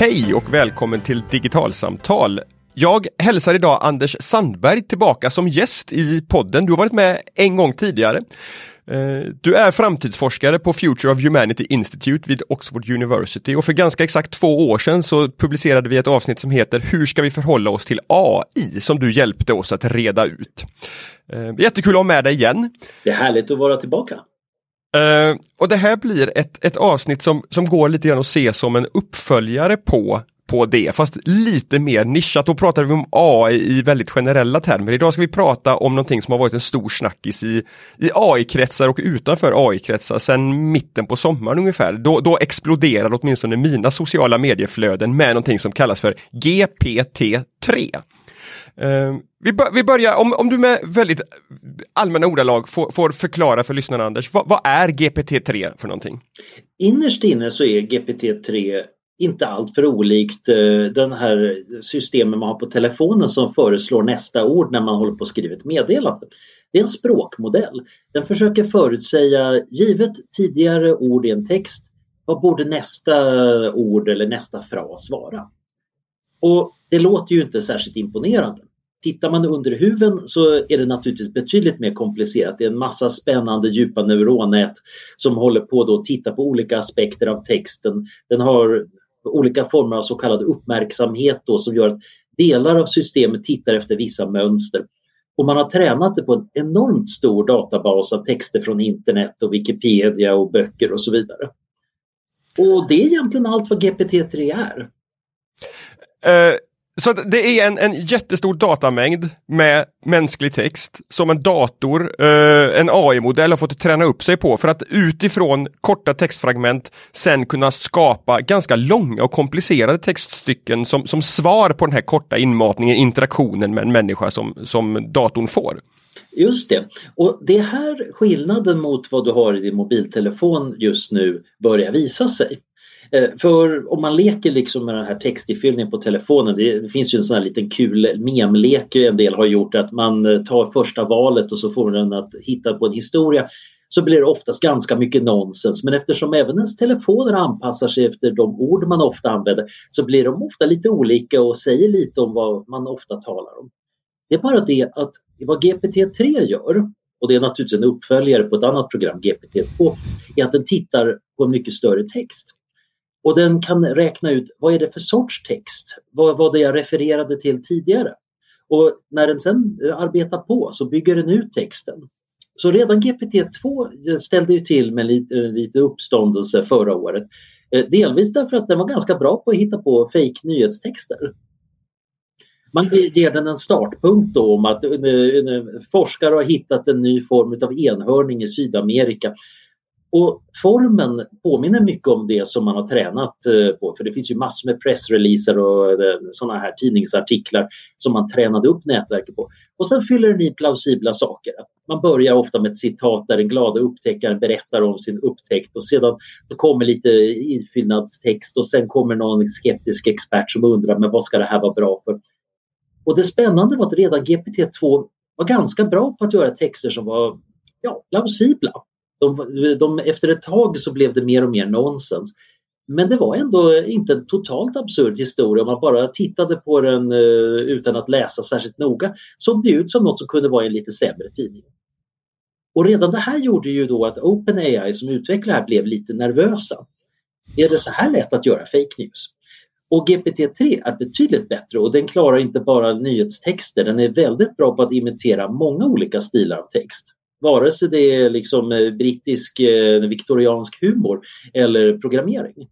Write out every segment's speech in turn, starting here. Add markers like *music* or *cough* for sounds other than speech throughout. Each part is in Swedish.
Hej och välkommen till Digitalsamtal. Jag hälsar idag Anders Sandberg tillbaka som gäst i podden. Du har varit med en gång tidigare. Eh, du är framtidsforskare på Future of Humanity Institute vid Oxford University och för ganska exakt två år sedan så publicerade vi ett avsnitt som heter Hur ska vi förhålla oss till AI? som du hjälpte oss att reda ut. Eh, jättekul att ha med dig igen. Det är härligt att vara tillbaka. Uh, och det här blir ett, ett avsnitt som, som går lite grann att se som en uppföljare på, på det, fast lite mer nischat. Då pratar vi om AI i väldigt generella termer. Idag ska vi prata om någonting som har varit en stor snackis i, i AI-kretsar och utanför AI-kretsar sedan mitten på sommaren ungefär. Då, då exploderade åtminstone mina sociala medieflöden med någonting som kallas för GPT-3. Uh, vi, vi, börjar, om, om du med väldigt allmänna ordalag får, får förklara för lyssnarna Anders, vad, vad, är GPT-3 för någonting? Innerst inne så är GPT-3 inte allt för olikt eh, den här systemen man har på telefonen som föreslår nästa ord när man håller på att skriva ett meddelande. Det är en språkmodell. Den försöker förutsäga, givet tidigare ord i en text, vad borde nästa ord eller nästa fras vara? Och det låter ju inte särskilt imponerande. Tittar man under huven så är det naturligtvis betydligt mer komplicerat. Det är en massa spännande djupa neuronnät som håller på att titta på olika aspekter av texten. Den har olika former av så kallad uppmärksamhet då, som gör att delar av systemet tittar efter vissa mönster. Och man har tränat det på en enormt stor databas av texter från internet och Wikipedia och böcker och så vidare. Och det är egentligen allt vad GPT-3 är. Uh, så det är en, en jättestor datamängd med mänsklig text som en dator, eh, en AI-modell har fått träna upp sig på för att utifrån korta textfragment sen kunna skapa ganska långa och komplicerade textstycken som, som svar på den här korta inmatningen, interaktionen med en människa som, som datorn får. Just det. Och det är här skillnaden mot vad du har i din mobiltelefon just nu börjar visa sig. Eh, för om man leker liksom med den här textifyllningen på telefonen, det, finns ju en sån här liten kul memlek en del har gjort att man eh, tar första valet och så får den att hitta på en historia så blir det oftast ganska mycket nonsens. Men eftersom även ens telefoner anpassar sig efter de ord man ofta använder så blir de ofta lite olika och säger lite om vad man ofta talar om. Det är bara det att vad GPT-3 gör, och det är naturligtvis en uppföljare på ett annat program, GPT-2, är att den tittar på en mycket större text. Och den kan räkna ut vad är det för sorts text? Vad var det jag refererade till tidigare? Och när den sen eh, arbetar på så bygger den ut texten. Så redan GPT-2 ställde ju till med lite, eh, lite uppståndelse förra året. Eh, delvis därför att den var ganska bra på att hitta på fake nyhetstexter. Man ger den en startpunkt då om att forskare har hittat en ny form av enhörning i Sydamerika och formen påminner mycket om det som man har tränat eh, på för det finns ju massor med pressreleaser och eh, sådana här tidningsartiklar som man tränade upp nätverket på. Och sen fyller den i plausibla saker. Man börjar ofta med ett citat där den glada upptäckaren berättar om sin upptäckt och sedan kommer lite infyllnadstext och sen kommer någon skeptisk expert som undrar men vad ska det här vara bra för? Och det spännande var att redan GPT-2 var ganska bra på att göra texter som var ja, plausibla. De, de, efter ett tag så blev det mer och mer nonsens. Men det var ändå inte en totalt absurd historia. Om man bara tittade på den eh, utan att läsa särskilt noga såg det ut som något som kunde vara en lite sämre tidning. Och redan det här gjorde ju då att OpenAI som utvecklar här blev lite nervösa. Är det så här lätt att göra fake news? Och GPT-3 är betydligt bättre och den klarar inte bara nyhetstexter, den är väldigt bra på att imitera många olika stilar av text. Vare sig det är liksom eh, brittisk eh, viktoriansk humor eller programmering.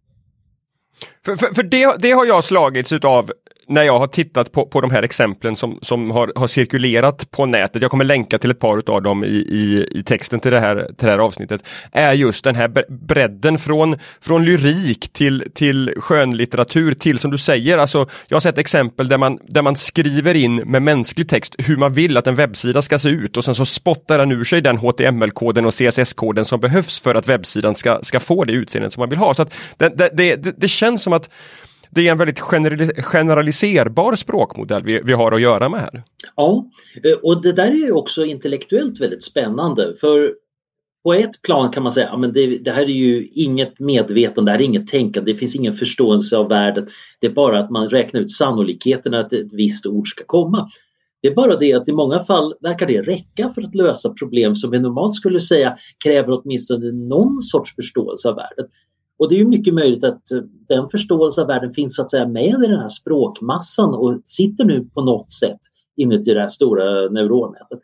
För, för, för det, det, har jag slagits utav när jag har tittat på, på de här exemplen som, som har, har cirkulerat på nätet, jag kommer länka till ett par av dem i, i, i texten till det, här, till det här avsnittet, är just den här bredden från, från lyrik till, till skönlitteratur till som du säger, alltså jag har sett exempel där man, där man skriver in med mänsklig text hur man vill att en webbsida ska se ut och sen så spottar den ur sig den HTML-koden och CSS-koden som behövs för att webbsidan ska, ska få det utseendet som man vill ha. Så att det, det, det, det känns som att det är en väldigt generaliserbar språkmodell vi, vi har att göra med här. Ja, eh, och det där är ju också intellektuellt väldigt spännande för på ett plan kan man säga att det, det, här är ju inget medvetande, det här är inget tänkande, det finns ingen förståelse av världen. Det är bara att man räknar ut sannolikheten att ett visst ord ska komma. Det är bara det att i många fall verkar det räcka för att lösa problem som vi normalt skulle säga kräver åtminstone någon sorts förståelse av världen. Och det är ju mycket möjligt att eh, den förståelse av världen finns så att säga med i den här språkmassan och sitter nu på något sätt inuti det här stora neuronnätet.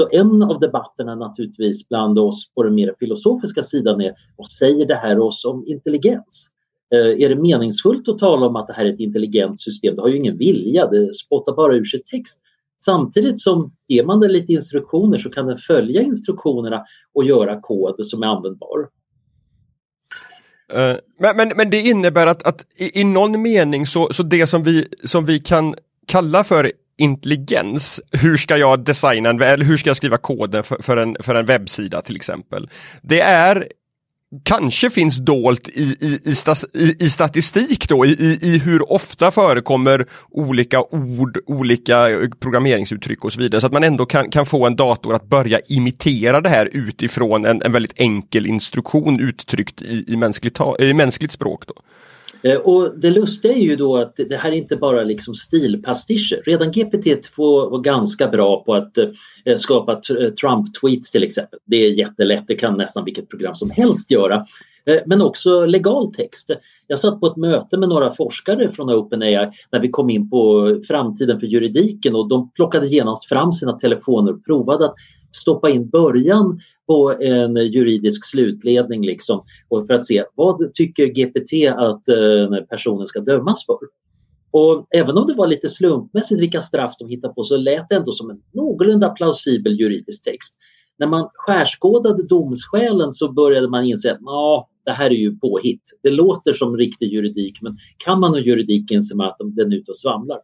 Så en av debatterna naturligtvis bland oss på den mer filosofiska sidan är vad säger det här oss om intelligens? Eh, är det meningsfullt att tala om att det här är ett intelligent system? Det har ju ingen vilja, det spottar bara ur sig text. Samtidigt som ger man det lite instruktioner så kan den följa instruktionerna och göra kod som är användbar. Uh, men, men, men det innebär att, att i, i någon mening så, så det som vi, som vi kan kalla för intelligens, hur ska jag designa en, eller hur ska jag skriva koden för, för, en, för en webbsida till exempel. Det är kanske finns dolt i, i, i, stas, i, i statistik då, i, i hur ofta förekommer olika ord, olika eh, programmeringsuttryck och så vidare, så att man ändå kan, kan få en dator att börja imitera det här utifrån en, en väldigt enkel instruktion uttryckt i, i, mänskligt, i mänskligt språk. Då. Eh, och det lustiga är ju då att det här är inte bara liksom stilpastischer. Redan GPT-2 var ganska bra på att eh, skapa eh, Trump-tweets till exempel. Det är jättelätt, det kan nästan vilket program som helst göra. Men också legal text. Jag satt på ett möte med några forskare från OpenAI när vi kom in på framtiden för juridiken och de plockade genast fram sina telefoner och provade att stoppa in början på en juridisk slutledning liksom, och för att se vad tycker GPT att eh, personen ska dömas för. Och även om det var lite slumpmässigt vilka straff de hittade på så lät det ändå som en någorlunda plausibel juridisk text. När man skärskådade domsskälen så började man inse att nah, det här är ju påhitt. Det låter som riktig juridik men kan man ha juridik inser man att den är ute och svamlar.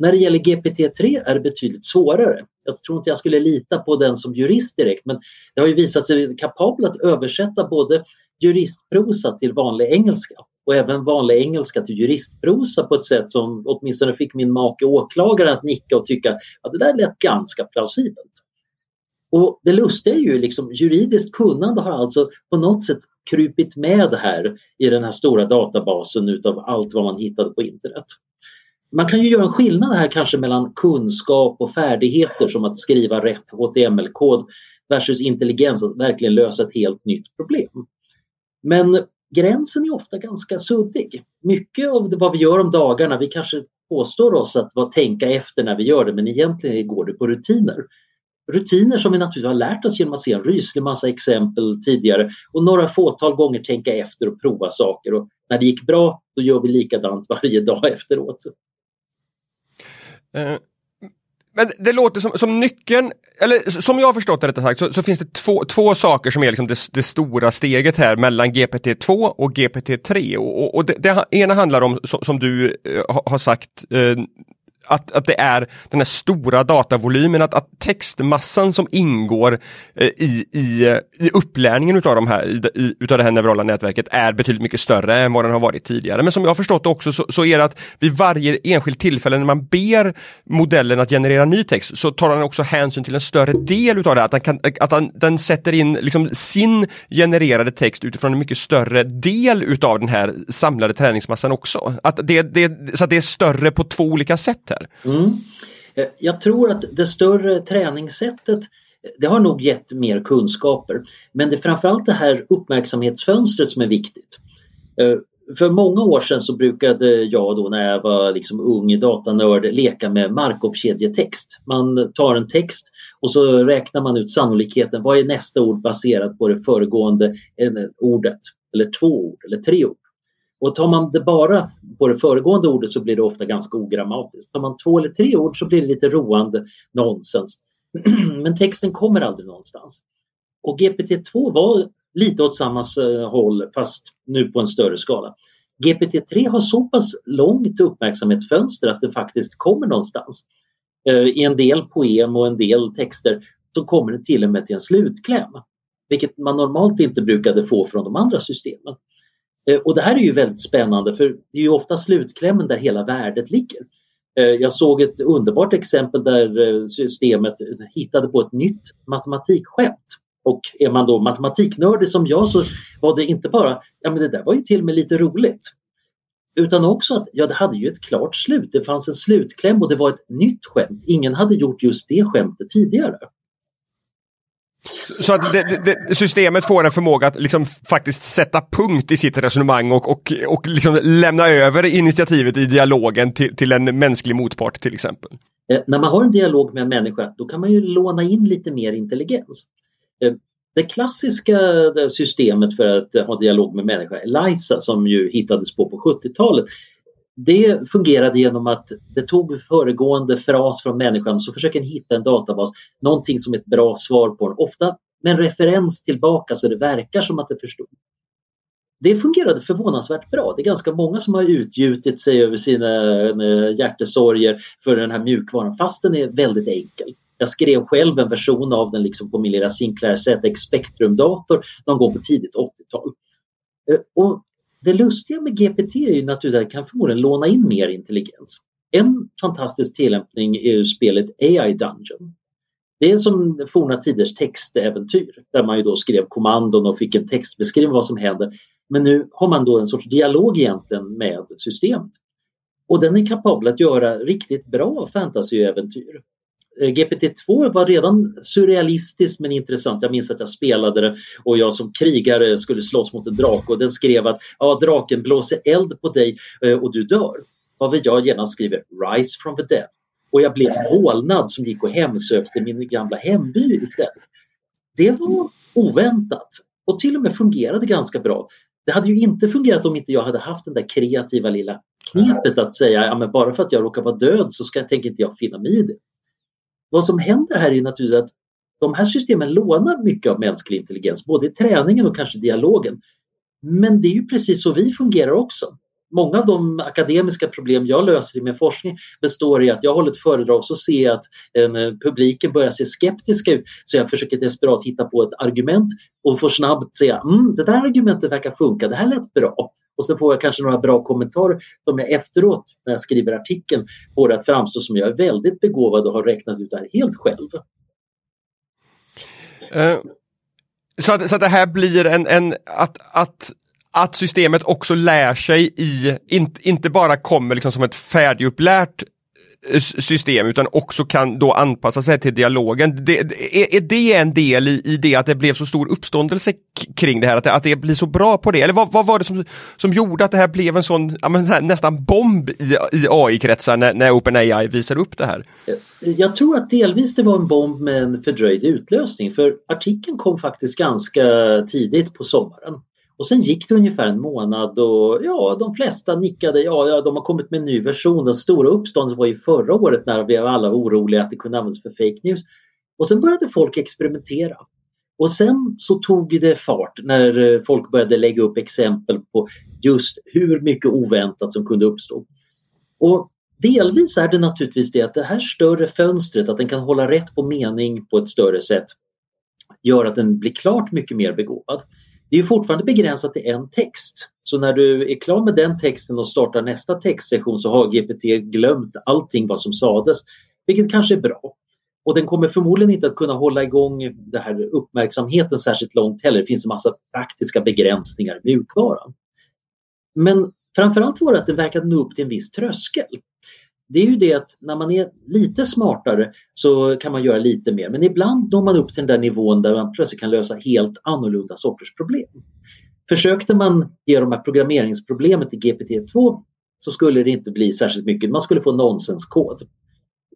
När det gäller GPT-3 är det betydligt svårare. Jag tror inte jag skulle lita på den som jurist direkt men det har ju visat sig kapabel att översätta både juristprosa till vanlig engelska och även vanlig engelska till juristprosa på ett sätt som åtminstone fick min make åklagare att nicka och tycka att det där lät ganska plausibelt. Och det lustiga är ju liksom juridiskt kunnande har alltså på något sätt krupit med här i den här stora databasen utav allt vad man hittade på internet. Man kan ju göra en skillnad här kanske mellan kunskap och färdigheter som att skriva rätt HTML-kod versus intelligens, att verkligen lösa ett helt nytt problem. Men gränsen är ofta ganska suddig. Mycket av det, vad vi gör om dagarna, vi kanske påstår oss att vad, tänka efter när vi gör det men egentligen går det på rutiner. Rutiner som vi naturligtvis har lärt oss genom att se en ryslig massa exempel tidigare och några fåtal gånger tänka efter och prova saker och när det gick bra då gör vi likadant *laughs* varje dag efteråt. Eh, men det låter som, som nyckeln, eller som jag har förstått det rättare sagt, så, så, finns det två, två saker som är liksom det, det stora steget här mellan GPT-2 och GPT-3. Och, och det, det, ena handlar om, som, som du eh, har sagt, eh, att, att det är den här stora datavolymen, att, att textmassan som ingår eh, i, i, eh, i upplärningen utav, de här, i, i, utav det här neurala nätverket är betydligt mycket större än vad den har varit tidigare. Men som jag har förstått också så, så är det att vid varje enskilt tillfälle när man ber modellen att generera ny text så tar den också hänsyn till en större del utav det, att den, kan, att den, den sätter in liksom sin genererade text utifrån en mycket större del utav den här samlade träningsmassan också. Att det, det, så att det är större på två olika sätt här där. Mm. Eh, jag tror att det större träningssättet det har nog gett mer kunskaper. Men det är framförallt det här uppmärksamhetsfönstret som är viktigt. Eh, för många år sedan så brukade jag då när jag var liksom ung datanörd leka med Markov-kedjetext. Man tar en text och så räknar man ut sannolikheten. Vad är nästa ord baserat på det föregående ordet? Eller två ord eller tre ord. Och tar man det bara på det föregående ordet så blir det ofta ganska ogrammatiskt. Tar man två eller tre ord så blir det lite roande nonsens. *clears throat* Men texten kommer aldrig någonstans. Och GPT-2 var lite åt samma eh, håll fast nu på en större skala. GPT-3 har så pass långt uppmärksamhetsfönster att det faktiskt kommer någonstans. Eh, I en del poem och en del texter så kommer det till och med till en slutkläm. Vilket man normalt inte brukade få från de andra systemen. Eh, och det här är ju väldigt spännande för det är ju ofta slutklämmen där hela värdet ligger. Eh, jag såg ett underbart exempel där eh, systemet hittade på ett nytt matematikskämt Och är man då matematiknördig som jag så var det inte bara, ja men det där var ju till och med lite roligt. Utan också att ja, det hade ju ett klart slut. Det fanns en slutkläm och det var ett nytt skämt. Ingen hade gjort just det skämtet tidigare. Så att det, det, systemet får en förmåga att liksom faktiskt sätta punkt i sitt resonemang och, och, och liksom lämna över initiativet i dialogen till, till en mänsklig motpart till exempel. Eh, när man har en dialog med en människa då kan man ju låna in lite mer intelligens. Eh, det klassiska eh, systemet för att ha dialog med människa, ELISA som ju hittades på på 70-talet, det fungerade genom att det tog föregående fras från människan och så försöker den hitta en databas, någonting som är ett bra svar på den, ofta med en referens tillbaka så det verkar som att det förstod. Det fungerade förvånansvärt bra. Det är ganska många som har utgjutit sig över sina eh, hjärtesorger för den här mjukvaran fast den är väldigt enkel. Jag skrev själv en version av den liksom på min lilla Sinclair ZX Spectrum-dator någon gång på tidigt 80-tal. Eh, och det lustiga med GPT är ju naturligtvis att där kan förmodligen låna in mer intelligens. En fantastisk tillämpning är ju spelet AI Dungeon. Det är som forna tiders textäventyr där man ju då skrev kommandon och fick en textbeskrivning vad som händer. Men nu har man då en sorts dialog egentligen med systemet. Och den är kapabel att göra riktigt bra fantasyäventyr. Eh, GPT-2 var redan surrealistiskt men intressant. Jag minns att jag spelade det och jag som krigare skulle slåss mot en drake och den skrev att ja, draken blåser eld på dig eh, och du dör. Varvid jag genast skriver Rise from the dead. Och jag blev hålnad som gick och hemsökte min gamla hemby istället. Det var oväntat och till och med fungerade ganska bra. Det hade ju inte fungerat om inte jag hade haft den där kreativa lilla knepet att säga ja, men bara för att jag råkar vara död så ska, tänker inte jag finna mig i det. Vad som händer här är naturligtvis att de här systemen lånar mycket av mänsklig intelligens, både i träningen och kanske dialogen. Men det är ju precis så vi fungerar också. Många av de akademiska problem jag löser i min forskning består i att jag håller ett föredrag och så ser jag att en, eh, publiken börjar se skeptiska ut så jag försöker desperat hitta på ett argument och får snabbt säga mm, det där argumentet verkar funka, det här lät bra. Och så får jag kanske några bra kommentarer som jag efteråt när jag skriver artikeln får det att framstå som jag är väldigt begåvad och har räknat ut det här helt själv. Uh, så, att, så att det här blir en, en att, att att systemet också lär sig i, in, inte bara kommer liksom som ett färdigupplärt system utan också kan då anpassa sig till dialogen. Det, är, är det en del i, i det att det blev så stor uppståndelse kring det här, att det, att det blir så bra på det? Eller vad, vad var det som, som gjorde att det här blev en sån ja, här, nästan bomb i, i AI-kretsar när, när OpenAI visade upp det här? Jag tror att delvis det var en bomb med en fördröjd utlösning för artikeln kom faktiskt ganska tidigt på sommaren. Och sen gick det ungefär en månad och ja, de flesta nickade, ja, ja de har kommit med en ny version. Den stora uppståndelsen var ju förra året när vi alla var oroliga att det kunde användas för fake news. Och sen började folk experimentera. Och sen så tog det fart när eh, folk började lägga upp exempel på just hur mycket oväntat som kunde uppstå. Och delvis är det naturligtvis det att det här större fönstret, att den kan hålla rätt på mening på ett större sätt, gör att den blir klart mycket mer begåvad det är fortfarande begränsat till en text. Så när du är klar med den texten och startar nästa textsession så har GPT glömt allting vad som sades, vilket kanske är bra. Och den kommer förmodligen inte att kunna hålla igång den här uppmärksamheten särskilt långt heller. Det finns en massa praktiska begränsningar i mjukvaran. Men framförallt var det att den verkade nå upp till en viss tröskel det är ju det att när man är lite smartare så kan man göra lite mer men ibland når man upp till den där nivån där man plötsligt kan lösa helt annorlunda sorters problem. Försökte man ge de här programmeringsproblemet till GPT-2 så skulle det inte bli särskilt mycket, man skulle få nonsenskod.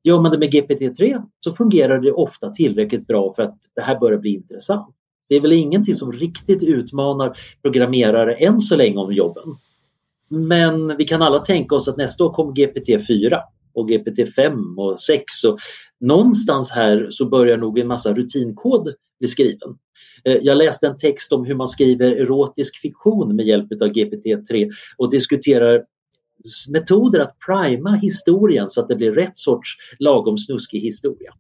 Gör man det med GPT-3 så fungerar det ofta tillräckligt bra för att det här börjar bli intressant. Det är väl ingenting som riktigt utmanar programmerare än så länge om jobben. Men vi kan alla tänka oss att nästa år kommer GPT 4 och GPT 5 och 6 och någonstans här så börjar nog en massa rutinkod bli skriven. Eh, jag läste en text om hur man skriver erotisk fiktion med hjälp av GPT-3 och diskuterar metoder att prima historien så att det blir rätt sorts lagom snuskig historia.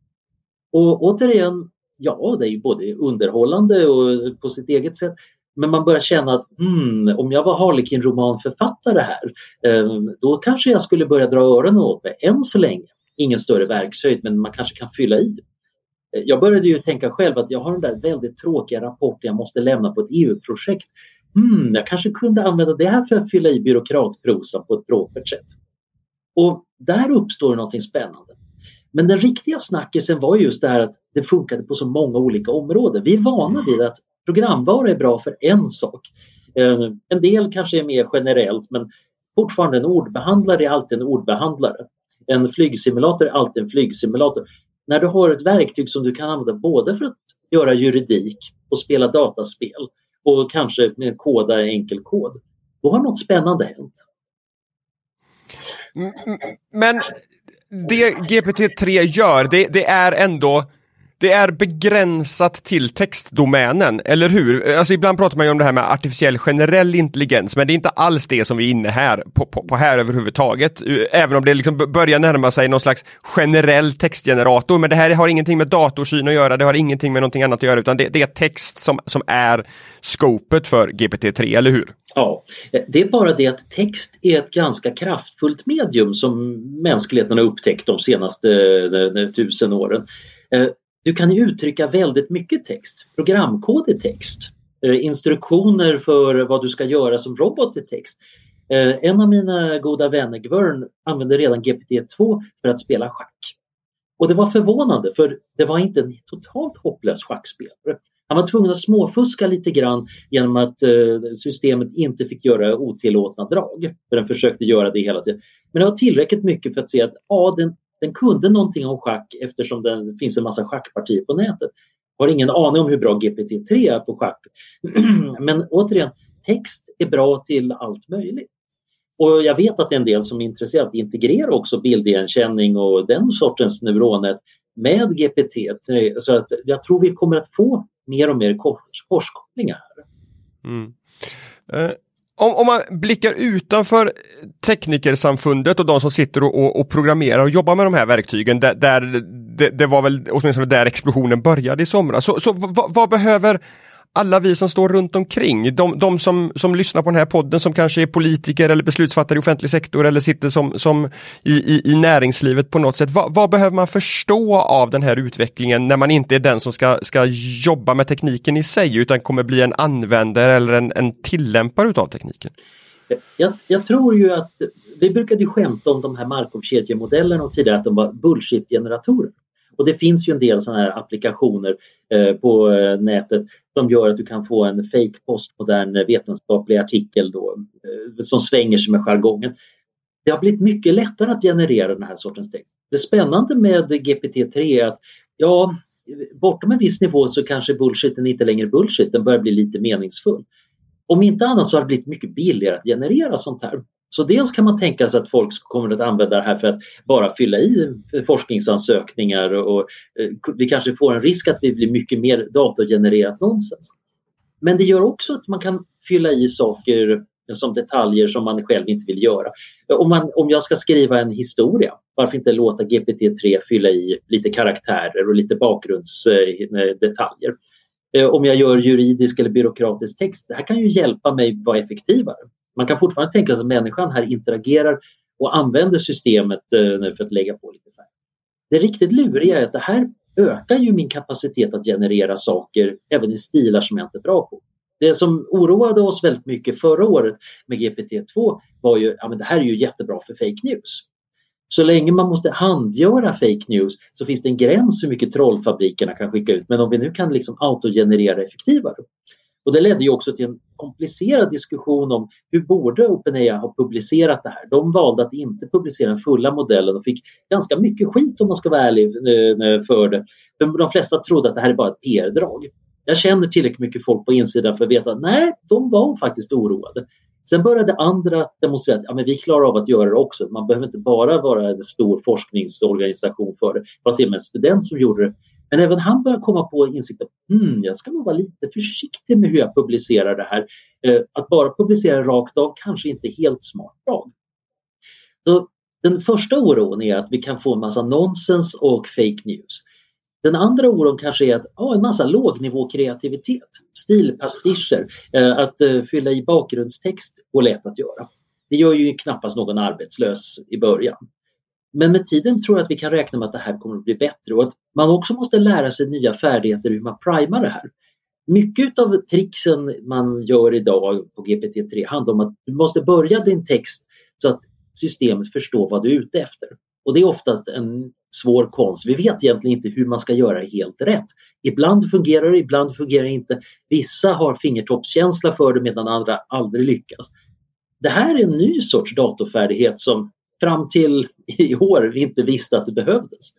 Och återigen, ja det är ju både underhållande och på sitt eget sätt men man börjar känna att hmm, om jag var Harlekin-romanförfattare här, eh, då kanske jag skulle börja dra öronen åt mig. Än så länge, ingen större verkshöjd, men man kanske kan fylla i. Eh, jag började ju tänka själv att jag har den där väldigt tråkiga rapporten jag måste lämna på ett EU-projekt. Hmm, jag kanske kunde använda det här för att fylla i byråkratprosan på ett propert sätt. Och där uppstår någonting spännande. Men den riktiga snackisen var just det här att det funkade på så många olika områden. Vi är vana vid att programvara är bra för en sak. Eh, en del kanske är mer generellt men fortfarande en ordbehandlare är alltid en ordbehandlare. En flygsimulator är alltid en flygsimulator. När du har ett verktyg som du kan använda både för att göra juridik och spela dataspel och kanske koda enkel kod, då har något spännande hänt. Men det GPT-3 gör, det, det är ändå det är begränsat till textdomänen, eller hur? Alltså ibland pratar man ju om det här med artificiell generell intelligens, men det är inte alls det som vi är inne här på, på, på här överhuvudtaget. Även om det liksom börjar närma sig någon slags generell textgenerator, men det här har ingenting med datorsyn att göra, det har ingenting med någonting annat att göra, utan det, det är text som, som är skopet för GPT-3, eller hur? Ja, det är bara det att text är ett ganska kraftfullt medium som mänskligheten har upptäckt de senaste eh, tusen åren. Eh, du kan uttrycka väldigt mycket text, programkod i text, eh, instruktioner för vad du ska göra som robot i text. Eh, en av mina goda vänner, Gvern, använde redan GPT-2 för att spela schack. Och det var förvånande för det var inte en totalt hopplös schackspelare. Han var tvungen att småfuska lite grann genom att eh, systemet inte fick göra otillåtna drag. För den försökte göra det hela tiden. Men det var tillräckligt mycket för att se att ja, den, den kunde någonting om schack eftersom det finns en massa schackpartier på nätet. Har ingen aning om hur bra GPT-3 är på schack. *clears throat* Men återigen, text är bra till allt möjligt. Och jag vet att det är en del som är intresserade att integrera också bildigenkänning och den sortens neuronet med GPT-3. Så att jag tror vi kommer att få mer och mer korskopplingar. Mm. Eh, om, om, man blickar utanför teknikersamfundet och de som sitter och, och, och programmerar och jobbar med de här verktygen, där, där det, det, var väl åtminstone där explosionen började i somras. Så, så vad, vad behöver alla vi som står runt omkring, de, de som, som lyssnar på den här podden som kanske är politiker eller beslutsfattare i offentlig sektor eller sitter som, som i, i, i näringslivet på något sätt. Va, vad behöver man förstå av den här utvecklingen när man inte är den som ska, ska jobba med tekniken i sig utan kommer bli en användare eller en, en tillämpare utav tekniken? Jag, jag, tror ju att vi brukade skämta om de här Markov-kedjemodellerna och tidigare att de var bullshit-generatorer. Och det finns ju en del sådana här applikationer eh, på eh, nätet som gör att du kan få en fake postmodern eh, vetenskaplig artikel då, eh, som svänger sig med jargongen. Det har blivit mycket lättare att generera den här sortens text. Det spännande med GPT-3 är att ja, bortom en viss nivå så kanske bullshiten inte längre är bullshit, den börjar bli lite meningsfull. Om inte annat så har det blivit mycket billigare att generera sånt här. Så dels kan man tänka sig att folk kommer att använda det här för att bara fylla i forskningsansökningar och, eh, vi kanske får en risk att vi blir mycket mer datorgenererat nonsens. Men det gör också att man kan fylla i saker som detaljer som man själv inte vill göra. Om, man, om jag ska skriva en historia, varför inte låta GPT-3 fylla i lite karaktärer och lite bakgrundsdetaljer? Eh, eh, om jag gör juridisk eller byråkratisk text, det här kan ju hjälpa mig vara effektivare. Man kan fortfarande tänka sig att människan här interagerar och använder systemet eh, för att lägga på lite färg. Det riktigt luriga är att det här ökar ju min kapacitet att generera saker även i stilar som jag inte är bra på. Det som oroade oss väldigt mycket förra året med GPT-2 var ju att det här är ju jättebra för fake news. Så länge man måste handgöra fake news så finns det en gräns hur mycket trollfabrikerna kan skicka ut. Men om vi nu kan liksom autogenerera effektivare och det ledde ju också till en komplicerad diskussion om hur borde OpenAI ha publicerat det här. De valde att inte publicera den fulla modellen och fick ganska mycket skit om man ska vara ärlig eh, eh, för det. De flesta trodde att det här är bara ett PR-drag. Jag känner tillräckligt mycket folk på insidan för att veta att nej, de var faktiskt oroade. Sen började andra demonstrera att ja, men vi klarar av att göra det också. Man behöver inte bara vara en stor forskningsorganisation för det. Det var till och med en student som gjorde det. Men även han börjar komma på insikten, mm, jag ska nog vara lite försiktig med hur jag publicerar det här. Eh, att bara publicera rakt av kanske inte är helt smart drag. den första oron är att vi kan få en massa nonsens och fake news. Den andra oron kanske är att ja, en massa lågnivåkreativitet, stilpastischer, eh, att eh, fylla i bakgrundstext går lätt att göra. Det gör ju knappast någon arbetslös i början. Men med tiden tror jag att vi kan räkna med att det här kommer att bli bättre och att man också måste lära sig nya färdigheter hur man primar det här. Mycket av tricksen man gör idag på GPT-3 handlar om att du måste börja din text så att systemet förstår vad du är ute efter. Och det är oftast en svår konst. Vi vet egentligen inte hur man ska göra helt rätt. Ibland fungerar det, ibland fungerar det inte. Vissa har fingertoppskänsla för det medan andra aldrig lyckas. Det här är en ny sorts datorfärdighet som fram till i år vi inte visste att det behövdes.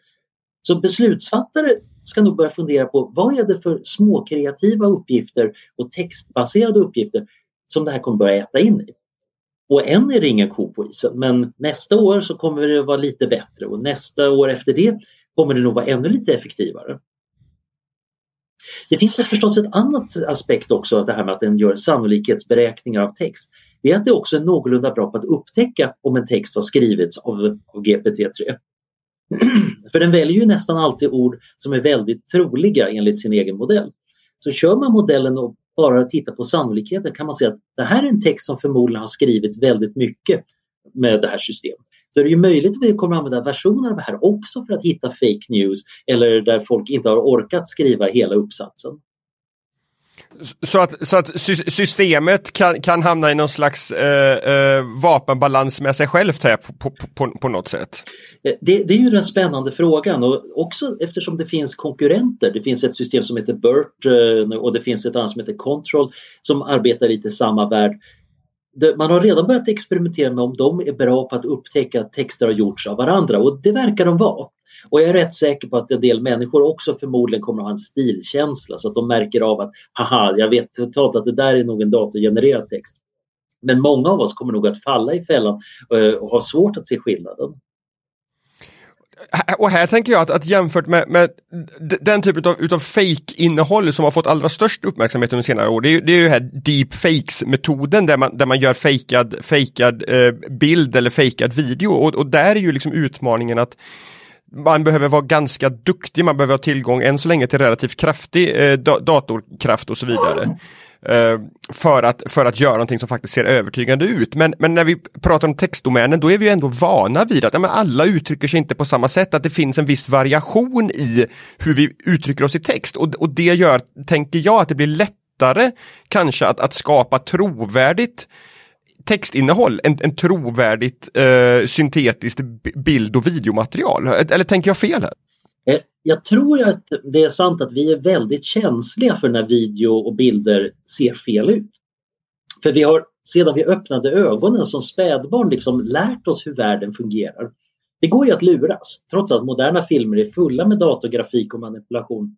Så beslutsfattare ska nog börja fundera på vad är det för småkreativa uppgifter och textbaserade uppgifter som det här kommer börja äta in i. Och än är det ingen ko på isen, men nästa år så kommer det vara lite bättre och nästa år efter det kommer det nog vara ännu lite effektivare. Det finns förstås ett annat aspekt också det här med att den gör sannolikhetsberäkningar av text. Det är att det också är någorlunda bra på att upptäcka om en text har skrivits av, av GPT-3. *clears throat* För den väljer ju nästan alltid ord som är väldigt troliga enligt sin egen modell. Så kör man modellen och bara tittar på sannolikheten kan man se att det här är en text som förmodligen har skrivits väldigt mycket med det här systemet. Så det är ju möjligt att vi kommer att använda versioner av det här också för att hitta fake news eller där folk inte har orkat skriva hela uppsatsen. Så att, så att systemet kan, kan hamna i någon slags eh, eh, vapenbalans med sig självt här på, på, på, på något sätt? Eh, det, det, är ju den spännande frågan och också eftersom det finns konkurrenter. Det finns ett system som heter BERT eh, och det finns ett annat som heter Control som arbetar lite i samma värld. Man har redan börjat experimentera med om de är bra på att upptäcka att texter har gjorts av varandra och det verkar de vara. Och jag är rätt säker på att en del människor också förmodligen kommer att ha en stilkänsla så att de märker av att haha, jag vet totalt att det där är nog en datorgenererad text. Men många av oss kommer nog att falla i fällan eh, och ha svårt att se skillnaden. Och här tänker jag att, att jämfört med, med den typen av utav fake-innehåll som har fått allra störst uppmärksamhet under senare år, det är, ju det är ju här deepfakes-metoden där man, där man gör fejkad, fejkad eh, bild eller fejkad video och, och där är ju liksom utmaningen att man behöver vara ganska duktig, man behöver ha tillgång än så länge till relativt kraftig eh, datorkraft och så vidare. Eh, för, att, för att göra någonting som faktiskt ser övertygande ut. Men, men när vi pratar om textdomänen då är vi ändå vana vid att ja, alla uttrycker sig inte på samma sätt, att det finns en viss variation i hur vi uttrycker oss i text och, och det gör, tänker jag, att det blir lättare kanske att, att skapa trovärdigt textinnehåll en, en trovärdigt eh, syntetiskt bild och videomaterial. Eller tänker jag fel här? Eh, jag tror att det är sant att vi är väldigt känsliga för när video och bilder ser fel ut. För vi har sedan vi öppnade ögonen som spädbarn liksom lärt oss hur världen fungerar. Det går ju att luras, trots att moderna filmer är fulla med datorgrafik och manipulation.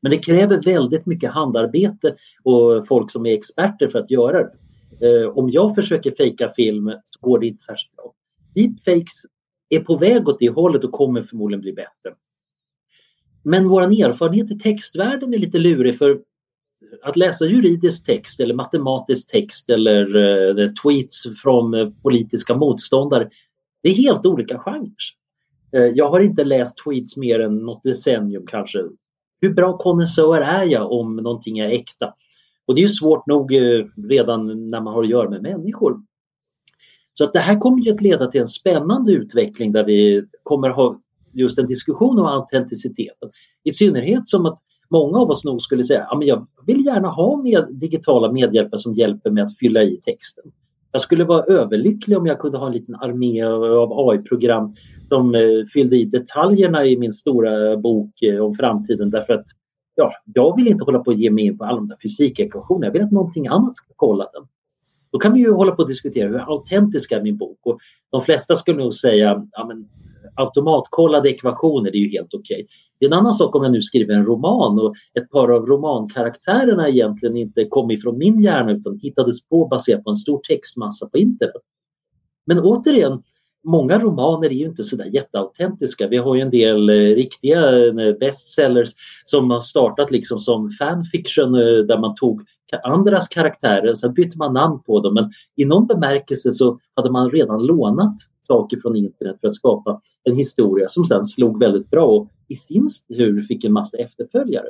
Men det kräver väldigt mycket handarbete och folk som är experter för att göra det. Eh, om jag försöker fejka film så går det inte särskilt bra. Deepfakes är på väg åt det hållet och kommer förmodligen bli bättre. Men vår erfarenhet i textvärlden är lite lurig för att läsa juridisk text eller matematisk text eller uh, tweets från uh, politiska motståndare, det är helt olika genrer. Uh, jag har inte läst tweets mer än något decennium kanske. Hur bra konnässör är jag om någonting är äkta? Och det är ju svårt nog eh, redan när man har att göra med människor. Så att det här kommer ju att leda till en spännande utveckling där vi kommer ha just en diskussion om autenticiteten. I synnerhet som att många av oss nog skulle säga att jag vill gärna ha med digitala medhjälpare som hjälper mig att fylla i texten. Jag skulle vara överlycklig om jag kunde ha en liten armé av AI-program som eh, fyllde i detaljerna i min stora bok eh, om framtiden därför att ja, jag vill inte hålla på och ge mig in på alla de där fysikekvationerna. Jag vill att någonting annat ska kolla den. Då kan vi ju hålla på och diskutera hur autentisk är min bok? Och de flesta skulle nog säga ja, men, automatkollade ekvationer, det är ju helt okej. Okay. Det är en annan sak om jag nu skriver en roman och ett par av romankaraktärerna egentligen inte kom ifrån min hjärna utan hittades på baserat på en stor textmassa på internet. Men återigen, många romaner är ju inte sådär jätteautentiska. Vi har ju en del eh, riktiga eh, bestsellers som har startat liksom som fanfiction eh, där man tog andras karaktärer, sen bytte man namn på dem men i någon bemärkelse så hade man redan lånat saker från internet för att skapa en historia som sen slog väldigt bra och i sin tur fick en massa efterföljare.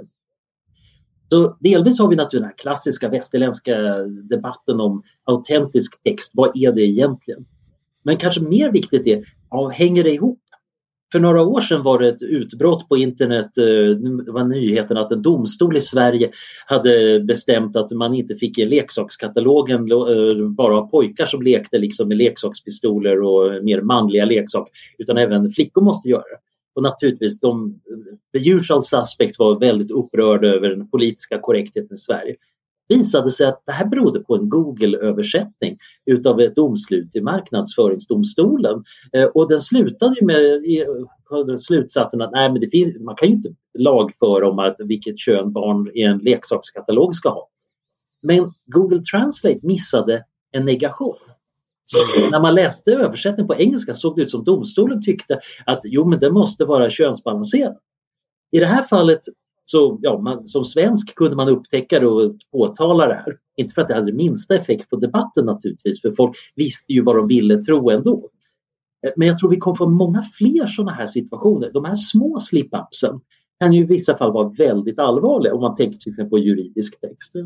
Så delvis har vi naturligtvis den här klassiska västerländska debatten om autentisk text. Vad är det egentligen? Men kanske mer viktigt är, ja, hänger det ihop? För några år sedan var det ett utbrott på internet, eh, det var nyheten att en domstol i Sverige hade bestämt att man inte fick i leksakskatalogen eh, bara ha pojkar som lekte liksom med leksakspistoler och mer manliga leksaker utan även flickor måste göra det. Och naturligtvis, de, the usual suspects var väldigt upprörda över den politiska korrektheten i Sverige visade sig att det här berodde på en Google-översättning utav ett domslut i Marknadsföringsdomstolen. Eh, och den slutade ju med slutsatsen att nej, men det finns, man kan ju inte lagföra om att vilket kön barn i en leksakskatalog ska ha. Men Google Translate missade en negation. Så när man läste översättningen på engelska såg det ut som domstolen tyckte att jo men det måste vara könsbalanserat. I det här fallet så ja, man, som svensk kunde man upptäcka det och påtala det här. Inte för att det hade minsta effekt på debatten naturligtvis, för folk visste ju vad de ville tro ändå. Eh, men jag tror vi kommer få många fler sådana här situationer. De här små slip-upsen kan ju i vissa fall vara väldigt allvarliga om man tänker till exempel på juridisk text. Uh,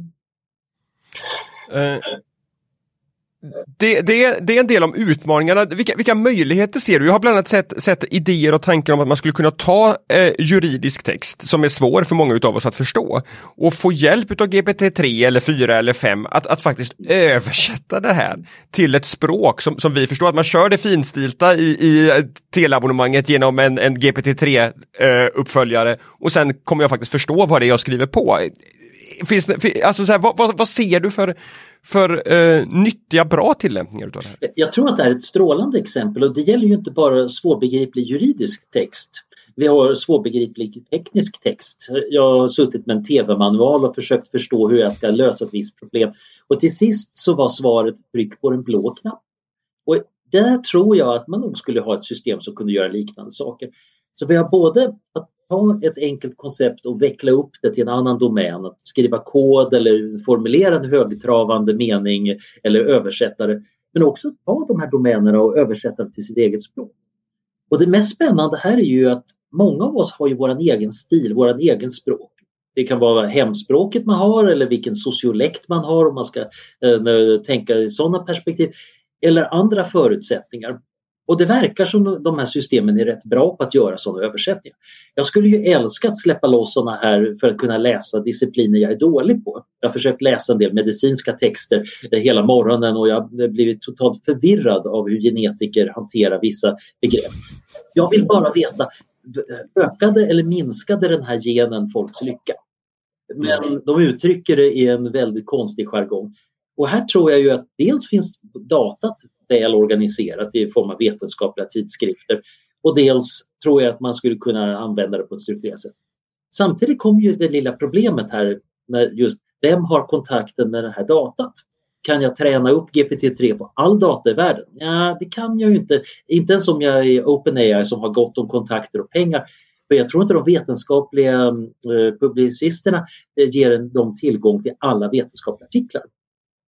det, det, det, är en del om utmaningarna. Vilka, vilka, möjligheter ser du? Jag har bland annat sett, sett idéer och tankar om att man skulle kunna ta eh, juridisk text som är svår för många av oss att förstå och få hjälp av GPT-3 eller 4 eller 5 att, att faktiskt översätta det här till ett språk som, som vi förstår. Att man kör det finstilta i, i teleabonnemanget genom en, en GPT-3 eh, uppföljare och sen kommer jag faktiskt förstå vad det är jag skriver på. Finns det, alltså så här, vad, vad, vad ser du för för eh, nyttiga, bra tillämpningar utav det här? Jag tror att det är ett strålande exempel och det gäller ju inte bara svårbegriplig juridisk text. Vi har svårbegriplig teknisk text. Jag har suttit med en tv-manual och försökt förstå hur jag ska lösa ett visst problem. Och till sist så var svaret tryck på den blå knapp. Och där tror jag att man nog skulle ha ett system som kunde göra liknande saker. Så vi har både att ta ett enkelt koncept och veckla upp det till en annan domän. Att skriva kod eller formulera en högtravande mening eller översätta det. Men också ta de här domänerna och översätta det till sitt eget språk. Och det mest spännande här är ju att många av oss har ju våran egen stil, våran egen språk. Det kan vara hemspråket man har eller vilken sociolekt man har om man ska eh, tänka i sådana perspektiv. Eller andra förutsättningar. Och det verkar som de här systemen är rätt bra på att göra sådana översättningar. Jag skulle ju älska att släppa loss sådana här för att kunna läsa discipliner jag är dålig på. Jag har försökt läsa en del medicinska texter eh, hela morgonen och jag har blivit totalt förvirrad av hur genetiker hanterar vissa begrepp. Jag vill bara veta, ökade eller minskade den här genen folks lycka? Men de uttrycker det i en väldigt konstig jargong. Och här tror jag ju att dels finns datat väl organiserat i form av vetenskapliga tidskrifter och dels tror jag att man skulle kunna använda det på ett strukturerat sätt. Samtidigt kommer ju det lilla problemet här med just vem har kontakten med det här datat? Kan jag träna upp GPT-3 på all data i världen? Ja, det kan jag ju inte. Inte ens om jag är OpenAI som har gott om kontakter och pengar. För jag tror inte de vetenskapliga eh, publicisterna eh, ger dem tillgång till alla vetenskapliga artiklar.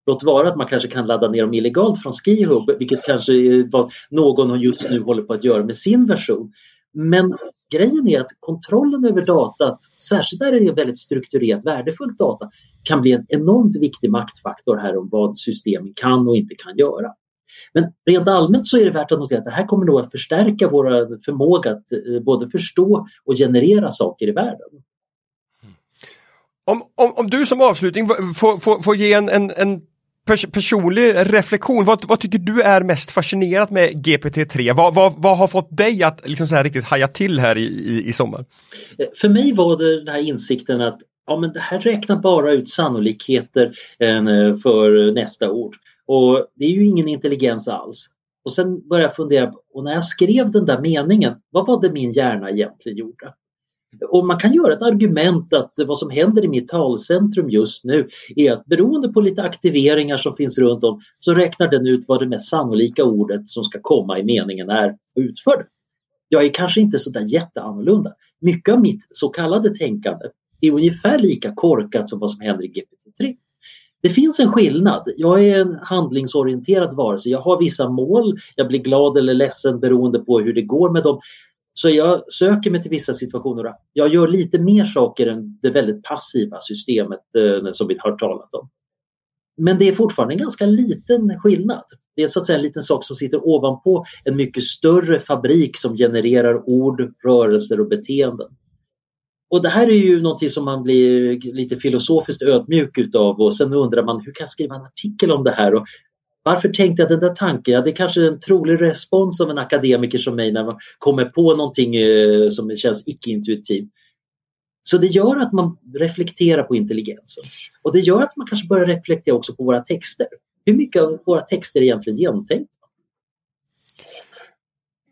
Låt vara att man kanske kan ladda ner dem illegalt från Skihub, vilket kanske är vad någon just nu håller på att göra med sin version. Men grejen är att kontrollen över datat, särskilt där det är väldigt strukturerat värdefullt data, kan bli en enormt viktig maktfaktor här om vad systemen kan och inte kan göra. Men rent allmänt så är det värt att notera att det här kommer nog att förstärka vår förmåga att eh, både förstå och generera saker i världen. Om, om, om du som avslutning får, får, får ge en, en, en pers personlig reflektion, vad, vad, tycker du är mest fascinerat med GPT-3? Vad, vad, vad, har fått dig att liksom så här riktigt haja till här i, i, i sommar? Eh, för mig var det den här insikten att ja, men det här räknar bara ut sannolikheter eh, för nästa ord. Och det är ju ingen intelligens alls. Och sen började jag fundera, och när jag skrev den där meningen, vad var det min hjärna egentligen gjorde? Och man kan göra ett argument att vad som händer i mitt talcentrum just nu är att beroende på lite aktiveringar som finns runt om så räknar den ut vad det mest sannolika ordet som ska komma i meningen är utförd. Jag är kanske inte sådär jätteannorlunda. Mycket av mitt så kallade tänkande är ungefär lika korkat som vad som händer i GPT-3. Det finns en skillnad. Jag är en handlingsorienterad varelse. Jag har vissa mål. Jag blir glad eller ledsen beroende på hur det går med dem. Så jag söker mig till vissa situationer. Jag gör lite mer saker än det väldigt passiva systemet eh, som vi har talat om. men det är fortfarande en ganska liten skillnad. Det är så att säga en liten sak som sitter ovanpå en mycket större fabrik som genererar ord, rörelser och beteenden. Och det här är ju någonting som man blir lite filosofiskt ödmjuk utav och sen undrar man hur kan jag skriva en artikel om det här och varför tänkte jag den där tanken? Ja, det är kanske en trolig respons av en akademiker som mig när man kommer på någonting eh, som känns icke-intuitivt. Så det gör att man reflekterar på intelligensen. Och det gör att man kanske börjar reflektera också på våra texter. Hur mycket av våra texter är egentligen genomtänkta?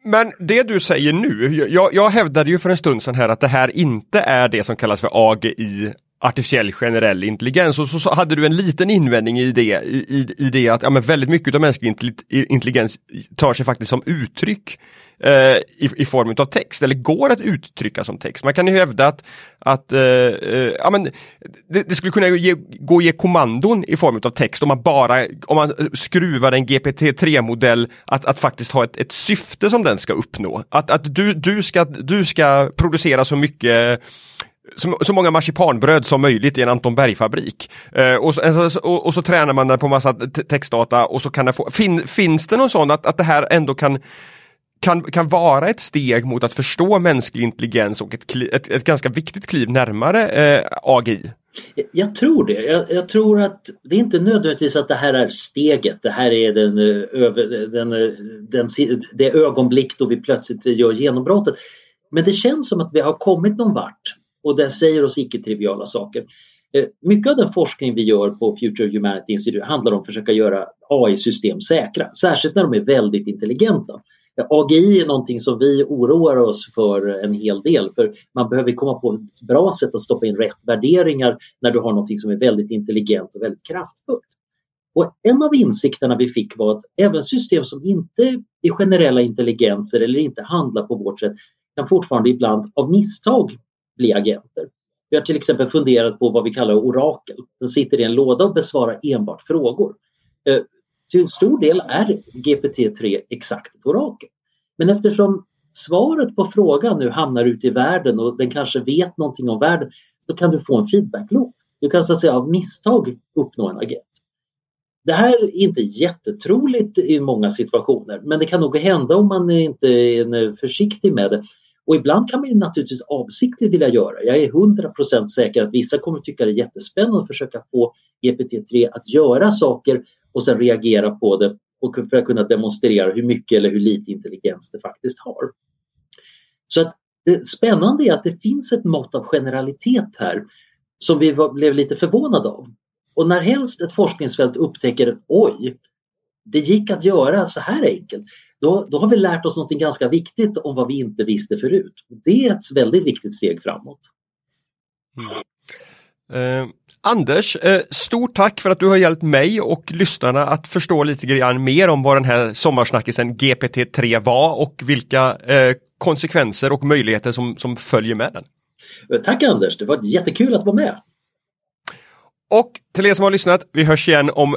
Men det du säger nu, jag, jag hävdade ju för en stund sedan här att det här inte är det som kallas för AGI artificiell generell intelligens och så, så, hade du en liten invändning i det, i, i det att ja, men väldigt mycket av mänsklig intelligens tar sig faktiskt som uttryck eh, i, i form av text eller går att uttrycka som text. Man kan ju hävda att, att eh, eh ja, men det, det, skulle kunna ge, gå att ge kommandon i form av text om man bara om man skruvar en GPT-3-modell att, att faktiskt ha ett, ett syfte som den ska uppnå. Att, att du, du, ska, du ska producera så mycket så, så, många marsipanbröd som möjligt i en Anton Berg-fabrik. Eh, och, så, eh, och, och, så tränar man den på massa textdata och så kan den få, fin, finns det någon sån att, att det här ändå kan kan, kan vara ett steg mot att förstå mänsklig intelligens och ett, ett, ett ganska viktigt kliv närmare eh, AGI? Jag tror det. Jag, jag, tror att det är inte nödvändigtvis att det här är steget. Det här är den, eh, den, eh, den, det ögonblick då vi plötsligt gör genombrottet. Men det känns som att vi har kommit någon vart och det säger oss icke-triviala saker. Eh, mycket av den forskning vi gör på Future Humanity Institute handlar om att försöka göra AI-system säkra, särskilt när de är väldigt intelligenta. Eh, AGI är någonting som vi oroar oss för en hel del för man behöver komma på ett bra sätt att stoppa in rätt värderingar när du har någonting som är väldigt intelligent och väldigt kraftfullt. Och en av insikterna vi fick var att även system som inte är generella intelligenser eller inte handlar på vårt sätt kan fortfarande ibland av misstag bli agenter. Vi har till exempel funderat på vad vi kallar orakel. Den sitter i en låda och besvarar enbart frågor. Eh, till stor del är GPT-3 exakt ett orakel. Men eftersom svaret på frågan nu hamnar ute i världen och den kanske vet någonting om världen så kan du få en feedback-loop. Du kan så att säga av misstag uppnå en agent. Det här är inte jättetroligt i många situationer men det kan nog hända om man inte är försiktig med det. Och ibland kan man ju naturligtvis avsiktligt vilja göra. Jag är 100% säker att vissa kommer tycka det är jättespännande att försöka få GPT-3 att göra saker och sen reagera på det och för att kunna demonstrera hur mycket eller hur lite intelligens det faktiskt har. Så att det spännande är att det finns ett mått av generalitet här som vi var, blev lite förvånade av. Och när helst ett forskningsfält upptäcker oj, det gick att göra så här enkelt, då, då har vi lärt oss något ganska viktigt om vad vi inte visste förut. Det är ett väldigt viktigt steg framåt. Mm. Eh, Anders, eh, stort tack för att du har hjälpt mig och lyssnarna att förstå lite grann mer om vad den här sommarsnackisen GPT-3 var och vilka eh, konsekvenser och möjligheter som, som följer med den. Eh, tack Anders, det var jättekul att vara med. Och till er som har lyssnat, vi hörs igen om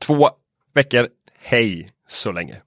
två veckor. Hej så länge!